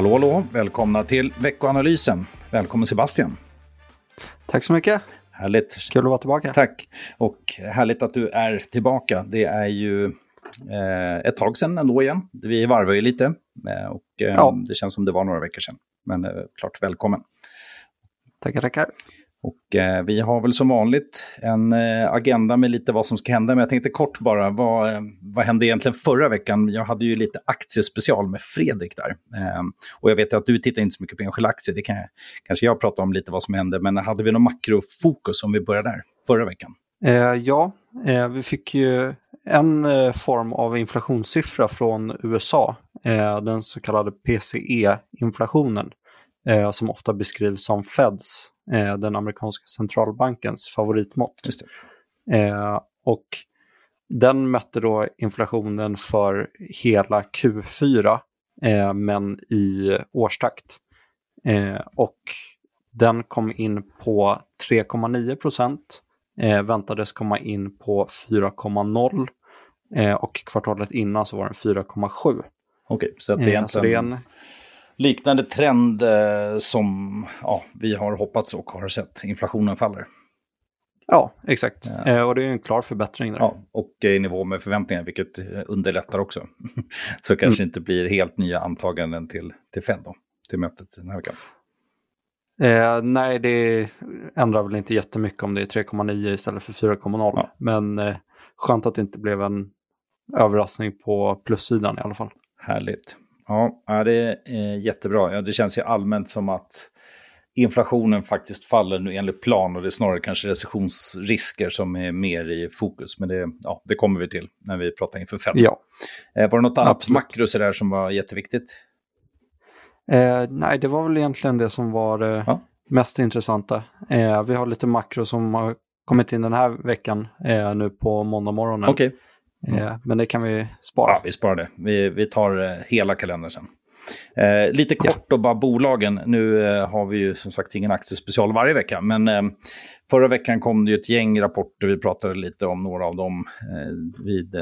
Hallå, hallå! Välkomna till veckoanalysen. Välkommen Sebastian. Tack så mycket. Härligt. Kul att vara tillbaka. Tack. Och härligt att du är tillbaka. Det är ju eh, ett tag sedan ändå igen. Vi varvar ju lite. Eh, och eh, ja. det känns som det var några veckor sedan. Men eh, klart välkommen. Tackar, tackar. Och eh, vi har väl som vanligt en eh, agenda med lite vad som ska hända. Men jag tänkte kort bara, vad, eh, vad hände egentligen förra veckan? Jag hade ju lite aktiespecial med Fredrik där. Eh, och jag vet att du tittar inte så mycket på enskilda aktier. Det kan jag, kanske jag prata om lite vad som hände. Men hade vi någon makrofokus om vi börjar där, förra veckan? Eh, ja, eh, vi fick ju en eh, form av inflationssiffra från USA. Eh, den så kallade PCE-inflationen. Eh, som ofta beskrivs som Feds eh, den amerikanska centralbankens favoritmått. Eh, och den mätte då inflationen för hela Q4, eh, men i årstakt. Eh, och den kom in på 3,9 procent, eh, väntades komma in på 4,0 eh, och kvartalet innan så var den 4,7. Okej, så egentligen... så det är en liknande trend eh, som ja, vi har hoppats och har sett. Inflationen faller. Ja, exakt. Ja. Eh, och det är en klar förbättring. Där. Ja, och i nivå med förväntningar, vilket underlättar också. Så kanske mm. inte blir helt nya antaganden till, till Fed då, till mötet den här veckan. Eh, nej, det ändrar väl inte jättemycket om det är 3,9 istället för 4,0. Ja. Men eh, skönt att det inte blev en överraskning på plussidan i alla fall. Härligt. Ja, det är jättebra. Ja, det känns ju allmänt som att inflationen faktiskt faller nu enligt plan och det är snarare kanske recessionsrisker som är mer i fokus. Men det, ja, det kommer vi till när vi pratar inför Fed. Ja. Eh, var det något annat Absolut. makro där som var jätteviktigt? Eh, nej, det var väl egentligen det som var eh, ja. mest intressanta. Eh, vi har lite makro som har kommit in den här veckan eh, nu på måndag morgonen. Okay. Mm. Men det kan vi spara. Ja, vi sparar det. Vi, vi tar eh, hela kalendern sen. Eh, lite kort ja. då bara bolagen. Nu eh, har vi ju som sagt ingen aktiespecial varje vecka. Men eh, förra veckan kom det ju ett gäng rapporter. Vi pratade lite om några av dem eh, vid,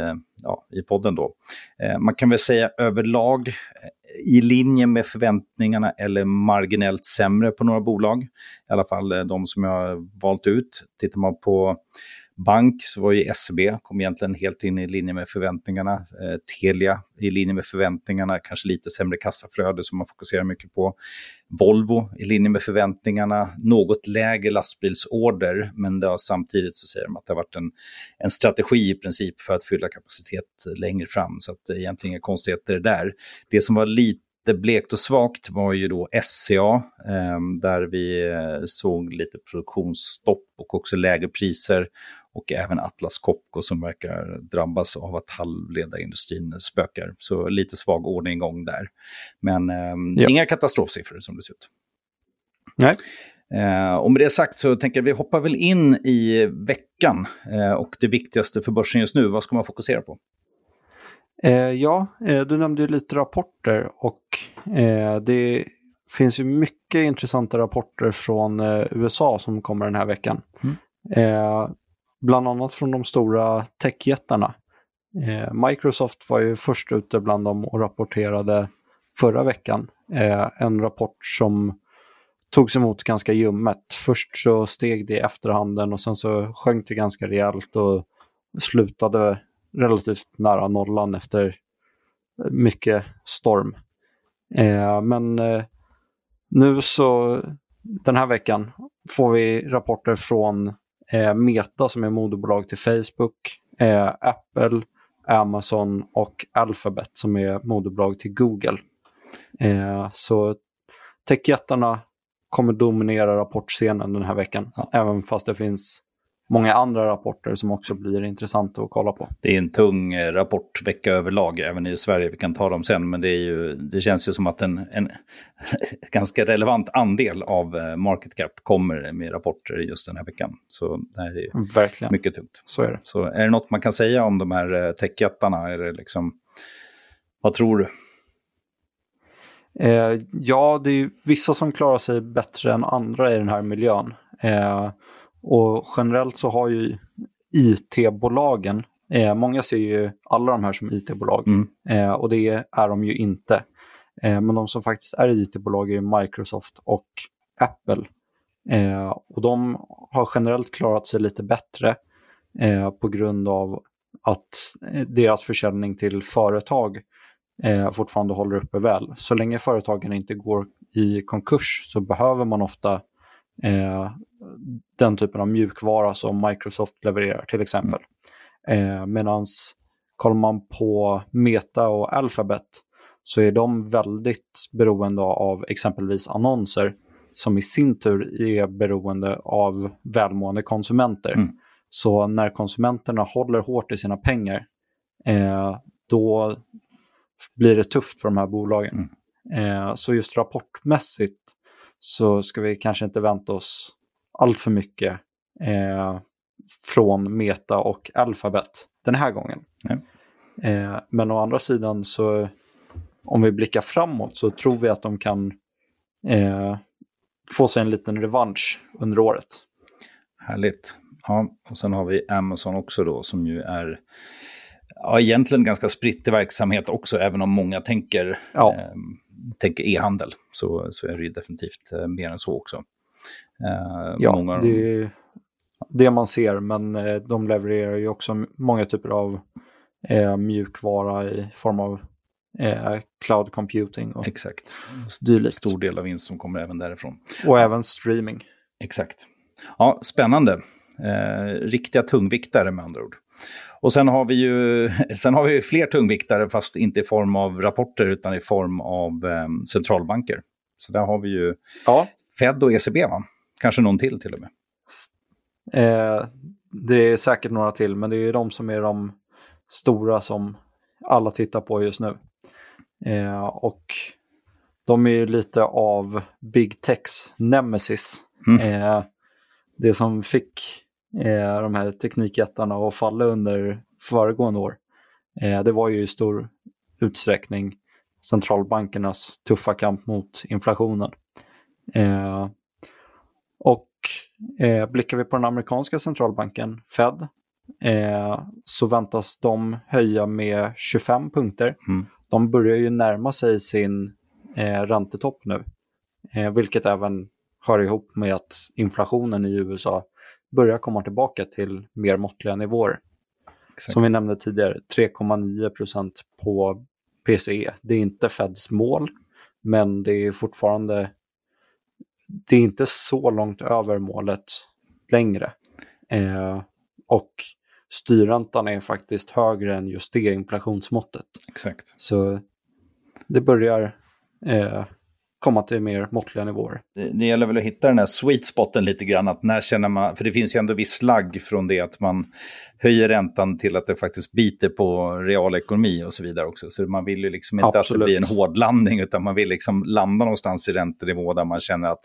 ja, i podden då. man kan väl säga överlag i linje med förväntningarna eller marginellt sämre på några bolag. I alla fall de som jag har valt ut. Tittar man på bank så var ju SEB, kom egentligen helt in i linje med förväntningarna. Eh, Telia i linje med förväntningarna, kanske lite sämre kassaflöde som man fokuserar mycket på. Volvo i linje med förväntningarna, något lägre lastbilsorder, men det har, samtidigt så säger de att det har varit en, en strategi i princip för att fylla kapacitet längre fram. Så att det egentligen inga konstigheter där. Det som var lite blekt och svagt var ju då SCA, eh, där vi eh, såg lite produktionsstopp och också lägre priser och även Atlas Copco som verkar drabbas av att halvledarindustrin spökar. Så lite svag ordning där. Men eh, ja. inga katastrofsiffror som det ser ut. Nej. Eh, och med det sagt så tänker jag vi hoppar väl in i veckan. Eh, och det viktigaste för börsen just nu, vad ska man fokusera på? Eh, ja, eh, du nämnde ju lite rapporter och eh, det finns ju mycket intressanta rapporter från USA som kommer den här veckan. Mm bland annat från de stora techjättarna. Eh, Microsoft var ju först ute bland dem och rapporterade förra veckan. Eh, en rapport som togs emot ganska ljummet. Först så steg det i efterhanden och sen så sjönk det ganska rejält och slutade relativt nära nollan efter mycket storm. Eh, men eh, nu så den här veckan får vi rapporter från eh, Meta som är moderbolag till Facebook, eh, Apple, Amazon och Alphabet som är moderbolag till Google. Eh, så techjättarna kommer dominera rapportscenen den här veckan, ja. även fast det finns många andra rapporter som också blir intressanta att kolla på. Det är en tung eh, rapportvecka överlag, även i Sverige. Vi kan ta dem sen, men det, är ju, det känns ju som att en, en ganska relevant andel av eh, market cap kommer med rapporter just den här veckan. Så det här är Verkligen. mycket tungt. Så är det. Så är det något man kan säga om de här eh, techjättarna? Är det liksom, vad tror du? Eh, ja, det är vissa som klarar sig bättre än andra i den här miljön. Eh, och generellt så har ju IT-bolagen, eh, många ser ju alla de här som IT-bolag, mm. eh, och det är de ju inte. Eh, men de som faktiskt är it-bolag är Microsoft och Apple. Eh, och de har generellt klarat sig lite bättre eh, på grund av att eh, deras försäljning till företag fortfarande håller uppe väl. Så länge företagen inte går i konkurs så behöver man ofta eh, den typen av mjukvara som Microsoft levererar till exempel. Mm. Eh, Medan kollar man på Meta och Alphabet så är de väldigt beroende av exempelvis annonser som i sin tur är beroende av välmående konsumenter. Mm. Så när konsumenterna håller hårt i sina pengar, eh, då blir det tufft för de här bolagen. Mm. Eh, så just rapportmässigt så ska vi kanske inte vänta oss allt för mycket eh, från Meta och Alphabet den här gången. Eh, men å andra sidan så om vi blickar framåt så tror vi att de kan eh, få sig en liten revansch under året. Härligt. Ja, och sen har vi Amazon också då som ju är ja, egentligen ganska spritt i verksamhet också, även om många tänker ja. eh, tänker e-handel så, så är det ju definitivt eh, mer än så också. Eh, ja, det är det man ser, men eh, de levererar ju också många typer av eh, mjukvara i form av eh, cloud computing och Exakt. dylikt. Stor del av vinst som kommer även därifrån. Och även streaming. Exakt. Ja, spännande. Eh, riktiga tungviktare med andra ord. Och sen har vi ju sen har vi fler tungviktare, fast inte i form av rapporter utan i form av eh, centralbanker. Så där har vi ju ja. Fed och ECB, va? Kanske någon till till och med. Eh, det är säkert några till, men det är ju de som är de stora som alla tittar på just nu. Eh, och de är ju lite av Big Techs nemesis. Mm. Eh, det som fick eh, de här teknikjättarna att falla under föregående år, eh, det var ju i stor utsträckning centralbankernas tuffa kamp mot inflationen. Och eh, blickar vi på den amerikanska centralbanken, Fed, eh, så väntas de höja med 25 punkter. Mm. De börjar ju närma sig sin eh, räntetopp nu, eh, vilket även hör ihop med att inflationen i USA börjar komma tillbaka till mer måttliga nivåer. Exakt. Som vi nämnde tidigare, 3,9 procent på PCE. Det är inte Feds mål, men det är fortfarande det är inte så långt över målet längre. Eh, och styrräntan är faktiskt högre än just det inflationsmåttet. Exakt. Så det börjar eh, komma till mer måttliga nivåer. Det, det gäller väl att hitta den här sweet spoten lite grann. Att när känner man, för det finns ju ändå viss slagg från det att man höjer räntan till att det faktiskt biter på realekonomi och så vidare också. Så man vill ju liksom inte Absolut. att det blir en hård landning utan man vill liksom landa någonstans i räntenivå där man känner att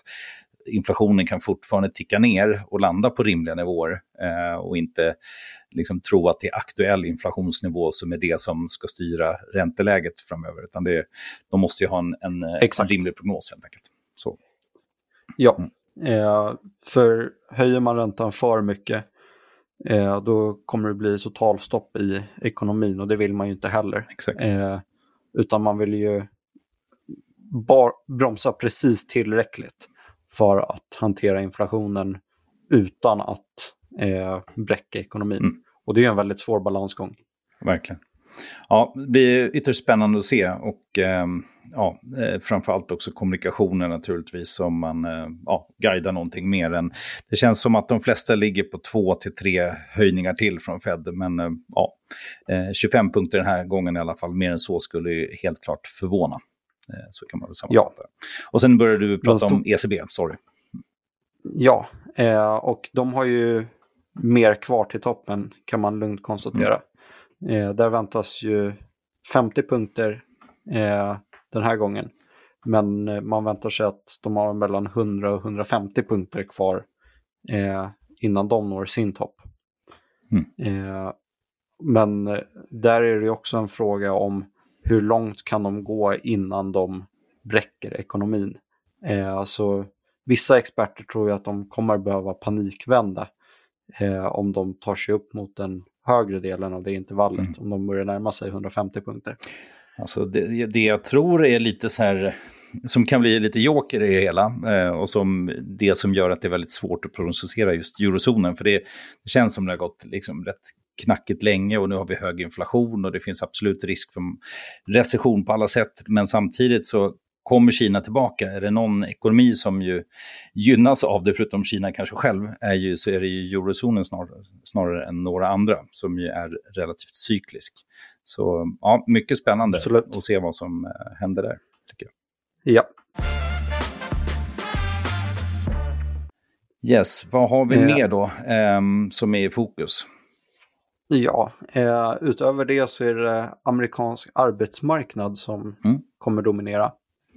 inflationen kan fortfarande ticka ner och landa på rimliga nivåer eh, och inte liksom tro att det är aktuell inflationsnivå som är det som ska styra ränteläget framöver. Utan det, de måste ju ha en, en, en rimlig prognos helt enkelt. Så. Ja, mm. eh, för höjer man räntan för mycket eh, då kommer det bli totalstopp i ekonomin och det vill man ju inte heller. Eh, utan man vill ju bar, bromsa precis tillräckligt för att hantera inflationen utan att eh, bräcka ekonomin. Mm. Och det är en väldigt svår balansgång. Verkligen. Ja, det är ytterst spännande att se och eh, ja, eh, framförallt också kommunikationen naturligtvis om man eh, ja, guidar någonting mer än... Det känns som att de flesta ligger på två till tre höjningar till från Fed, men eh, ja, 25 punkter den här gången i alla fall, mer än så skulle helt klart förvåna. Eh, så kan man väl sammanfatta. Ja. Och sen började du prata om ECB, sorry. Ja, eh, och de har ju mer kvar till toppen kan man lugnt konstatera. Mm. Eh, där väntas ju 50 punkter eh, den här gången. Men eh, man väntar sig att de har mellan 100 och 150 punkter kvar eh, innan de når sin topp. Mm. men där är det också en fråga om hur långt kan de gå innan de bräcker ekonomin? Eh, alltså, vissa experter tror ju att de kommer behöva panikvända eh, om de tar sig upp mot den högre delen av det intervallet, mm. om de börjar närma sig 150 punkter. Alltså det, det jag tror är lite så här, som kan bli lite joker i det hela eh, och som det som gör att det är väldigt svårt att prognostisera just eurozonen. För det, det känns som det har gått liksom rätt knackigt länge och nu har vi hög inflation och det finns absolut risk för recession på alla sätt. Men samtidigt så kommer Kina tillbaka, är det någon ekonomi som ju gynnas av det, förutom Kina kanske själv, är ju, så är det ju eurozonen snarare, snarare än några andra, som ju är relativt cyklisk. Så ja, mycket spännande Absolut. att se vad som eh, händer där, tycker jag. Ja. Yes, vad har vi mer då eh, som är i fokus? Ja, eh, utöver det så är det amerikansk arbetsmarknad som mm. kommer dominera.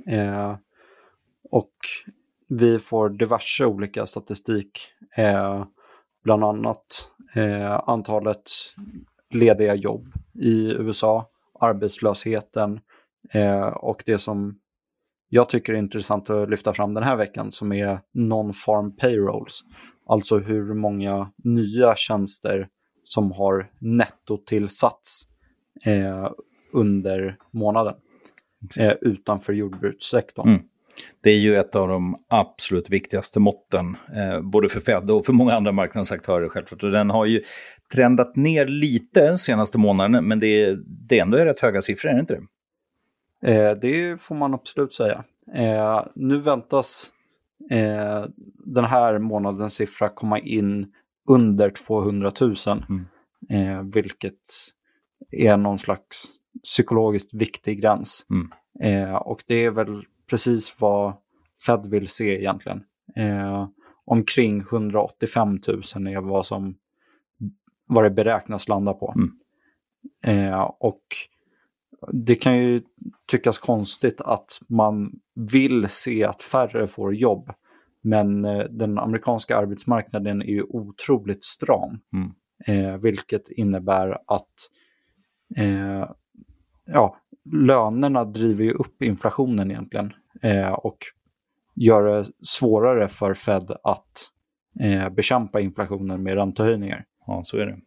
Eh, och vi får diverse olika statistik, eh, bland annat eh, antalet lediga jobb i USA, arbetslösheten eh, och det som jag tycker är intressant att lyfta fram den här veckan som är non-farm payrolls. Alltså hur många nya tjänster som har nettotillsats eh, under månaden eh, utanför jordbrukssektorn. Mm. Det är ju ett av de absolut viktigaste måtten, eh, både för Fed och för många andra marknadsaktörer självklart. Och den har ju trendat ner lite senaste månaderna, men det är, det är ändå rätt höga siffror, är det inte det? Eh, det får man absolut säga. Eh, nu väntas eh, den här månadens siffra komma in under 200 000, mm. Eh, vilket är någon slags psykologiskt viktig gräns. Mm. Eh, och det är väl precis vad Fed vill se egentligen. Eh, omkring 185 000 är vad som vad det beräknas landa på. Mm. Eh, och det kan ju tyckas konstigt att man vill se att färre får jobb. Men eh, den amerikanska arbetsmarknaden är ju otroligt stram. Mm. Eh, vilket innebär att eh, ja, lönerna driver ju upp inflationen egentligen. Eh, och gör det svårare för Fed att eh, bekämpa inflationen med räntehöjningar. Ja, så är det.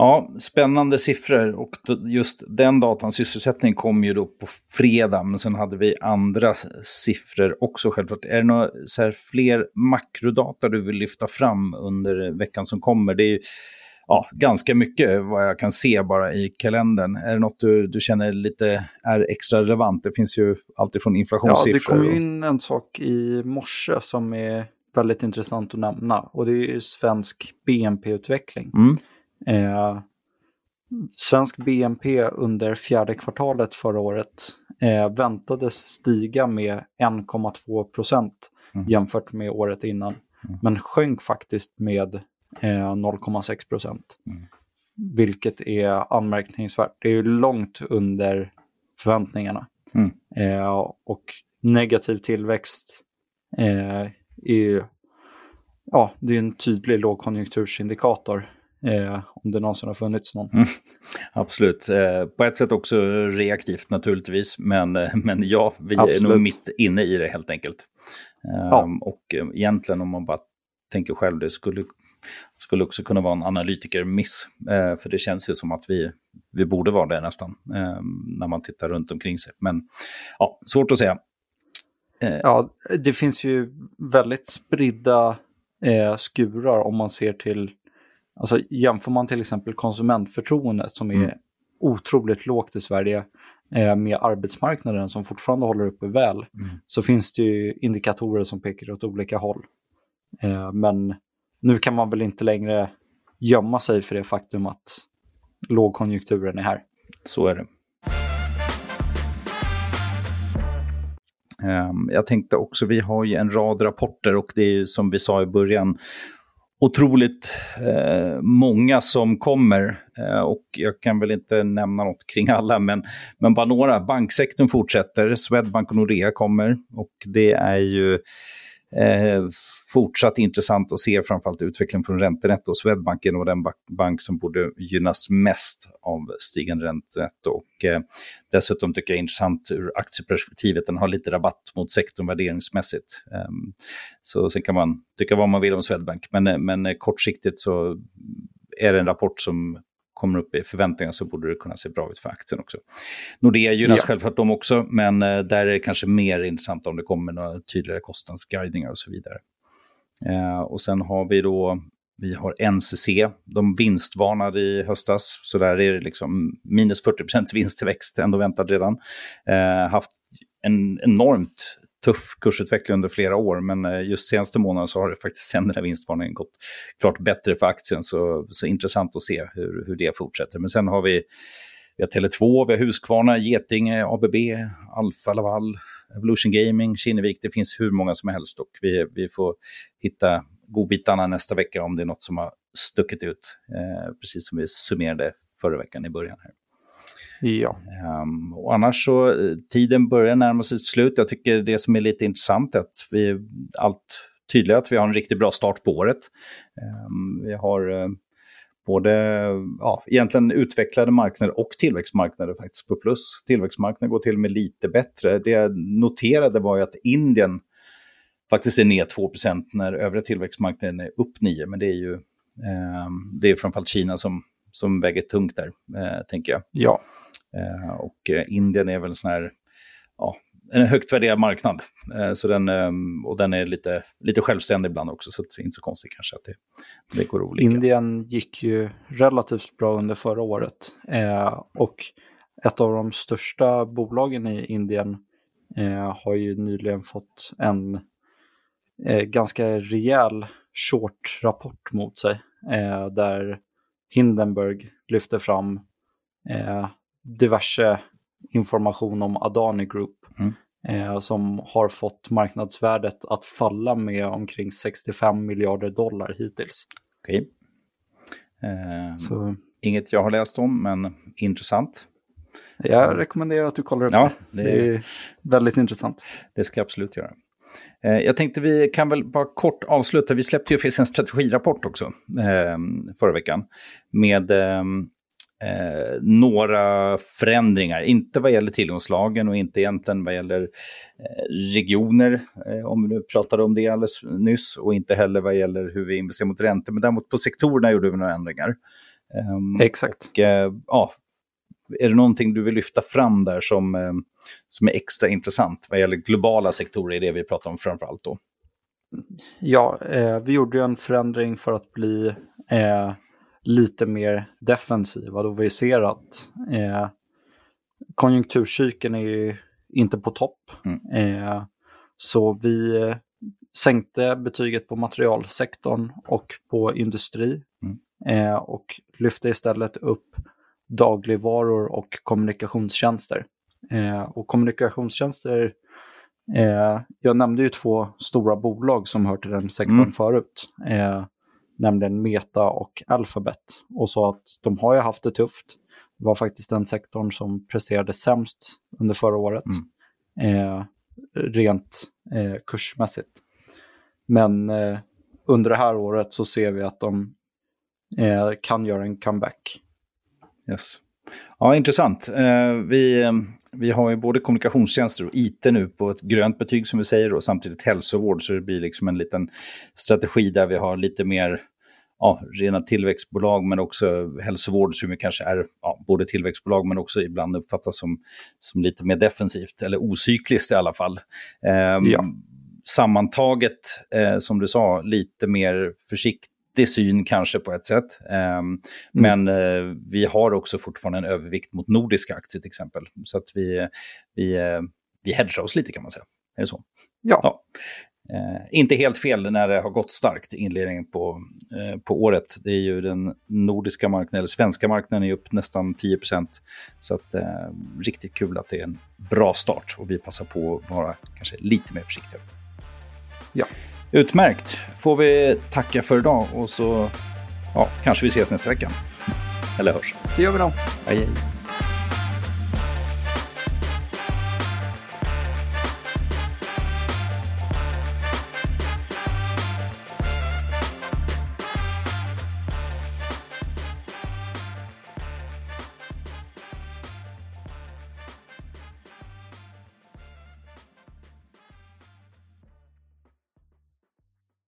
Ja, spännande siffror och just den datans sysselsättning kom ju då på fredag, men sen hade vi andra siffror också självklart. Är det några så här, fler makrodata du vill lyfta fram under veckan som kommer? Det är ju ja, ganska mycket vad jag kan se bara i kalendern. Är det något du, du känner lite är extra relevant? Det finns ju alltid från inflationssiffror. Ja, det kom in en sak i morse som är väldigt intressant att nämna och det är svensk BNP-utveckling. Mm. Eh, svensk BNP under fjärde kvartalet förra året eh, väntades stiga med 1,2 procent mm. jämfört med året innan. Mm. Men sjönk faktiskt med eh, 0,6 procent. Mm. Vilket är anmärkningsvärt. Det är långt under förväntningarna. Mm. Eh, och negativ tillväxt eh, är ja, det är en tydlig lågkonjunktursindikator Eh, om det någonsin har funnits någon. Mm, absolut. Eh, på ett sätt också reaktivt naturligtvis, men, eh, men ja, vi absolut. är nog mitt inne i det helt enkelt. Eh, ja. Och eh, egentligen om man bara tänker själv, det skulle, skulle också kunna vara en analytikermiss. Eh, för det känns ju som att vi, vi borde vara det nästan, när man tittar runt omkring sig. Men ja, svårt att säga. Ja, det finns ju väldigt spridda skurar om man ser till Alltså jämför man till exempel konsumentförtroendet som är mm. otroligt lågt i Sverige eh, med arbetsmarknaden som fortfarande håller uppe väl, mm. så finns det ju indikatorer som pekar åt olika håll. Eh, men nu kan man väl inte längre gömma sig för det faktum att lågkonjunkturen är här. Så är det. Um, jag tänkte också, vi har ju en rad rapporter och det är ju som vi sa i början otroligt eh, många som kommer. Eh, och jag kan väl inte nämna något kring alla, men, men bara några. Banksektorn fortsätter, Swedbank och Nordea kommer. Och det är ju Eh, fortsatt intressant att se framförallt utvecklingen från räntenetto. Swedbank är nog den bank som borde gynnas mest av stigande räntenetto. Och, eh, dessutom tycker jag är intressant ur aktieperspektivet, den har lite rabatt mot sektorn värderingsmässigt. Eh, så sen kan man tycka vad man vill om Swedbank, men, eh, men eh, kortsiktigt så är det en rapport som kommer upp i förväntningar så borde det kunna se bra ut för aktien också. Nordea gynnas ja. självklart de också, men eh, där är det kanske mer intressant om det kommer några tydligare kostnadsguidningar och så vidare. Eh, och sen har vi då vi har NCC, de vinstvarnade i höstas, så där är det liksom minus 40% vinsttillväxt ändå väntad redan. Eh, haft en enormt tuff kursutveckling under flera år, men eh, just senaste månaden så har det faktiskt sen den här vinstvarningen gått klart bättre för aktien, så, så intressant att se hur, hur det fortsätter. Men sen har vi, vi har Tele2, vi har Husqvarna, Getinge, ABB, Alfa Laval, Evolution Gaming, Kinnevik, det finns hur många som helst och vi, vi får hitta godbitarna nästa vecka om det är något som har stuckit ut, eh, precis som vi summerade förra veckan i början. här. Ja. Um, och annars så, eh, tiden börjar närma sig slut. Jag tycker det som är lite intressant är att vi allt tydligare att vi har en riktigt bra start på året. Um, vi har uh, både ja, egentligen utvecklade marknader och tillväxtmarknader faktiskt på plus. Tillväxtmarknaden går till och med lite bättre. Det jag noterade var ju att Indien faktiskt är ner 2% när övriga tillväxtmarknaden är upp 9 men det är ju eh, det är framförallt Kina som, som väger tungt där, eh, tänker jag. Ja. Eh, och eh, Indien är väl en sån här, ja, en högt värderad marknad. Eh, så den, eh, och den är lite, lite självständig ibland också, så det är inte så konstigt kanske att det, det går olika. Indien gick ju relativt bra under förra året. Eh, och ett av de största bolagen i Indien eh, har ju nyligen fått en eh, ganska rejäl short-rapport mot sig. Eh, där Hindenburg lyfter fram eh, diverse information om Adani Group mm. eh, som har fått marknadsvärdet att falla med omkring 65 miljarder dollar hittills. Okej. Eh. Inget jag har läst om, men intressant. Jag rekommenderar att du kollar upp ja, det. Det är väldigt intressant. Det ska jag absolut göra. Eh, jag tänkte vi kan väl bara kort avsluta. Vi släppte ju en strategirapport också eh, förra veckan. Med ehm, eh, några förändringar. Inte vad gäller tillgångslagen och inte egentligen vad gäller eh, regioner, eh, om vi pratade om det alldeles nyss, och inte heller vad gäller hur vi investerar mot räntor. Men däremot på sektorerna gjorde vi några ändringar. Um, Exakt. Och, eh, ja, är det någonting du vill lyfta fram där som, eh, som är extra intressant vad gäller globala sektorer, är det vi pratar om framför allt då? Ja, eh, vi gjorde en förändring för att bli lite mer defensiva då vi ser att eh, konjunkturcykeln är ju inte på topp. Mm. Eh, så vi eh, sänkte betyget på materialsektorn och på industri mm. eh, och lyfte istället upp dagligvaror och kommunikationstjänster. Eh, och kommunikationstjänster, eh, jag nämnde ju två stora bolag som hör till den sektorn mm. förut. Nämligen Meta och Alphabet. Och sa att de har ju haft det tufft. Det var faktiskt den sektorn som presterade sämst under förra året. Mm. Eh, rent eh, kursmässigt. Men eh, under det här året så ser vi att de eh, kan göra en comeback. Yes. Ja, intressant. Eh, vi, vi har ju både kommunikationstjänster och IT nu på ett grönt betyg som vi säger och samtidigt hälsovård. Så det blir liksom en liten strategi där vi har lite mer ja, rena tillväxtbolag men också hälsovård som kanske är ja, både tillväxtbolag men också ibland uppfattas som, som lite mer defensivt eller ocykliskt i alla fall. Eh, ja. Sammantaget, eh, som du sa, lite mer försiktig syn kanske på ett sätt. Um, mm. Men uh, vi har också fortfarande en övervikt mot nordiska aktier till exempel. Så att vi, vi, uh, vi hedgar oss lite kan man säga. Är det så? Ja. ja. Uh, inte helt fel när det har gått starkt inledningen på, på året. Det är ju den nordiska marknaden, eller svenska marknaden är upp nästan 10% Så att, riktigt kul att det är en bra start och vi passar på att vara kanske lite mer försiktiga. Ja. Utmärkt. Får vi tacka för idag och så ja, kanske vi ses nästa vecka. Eller hörs. Det gör vi då. Hej, hej.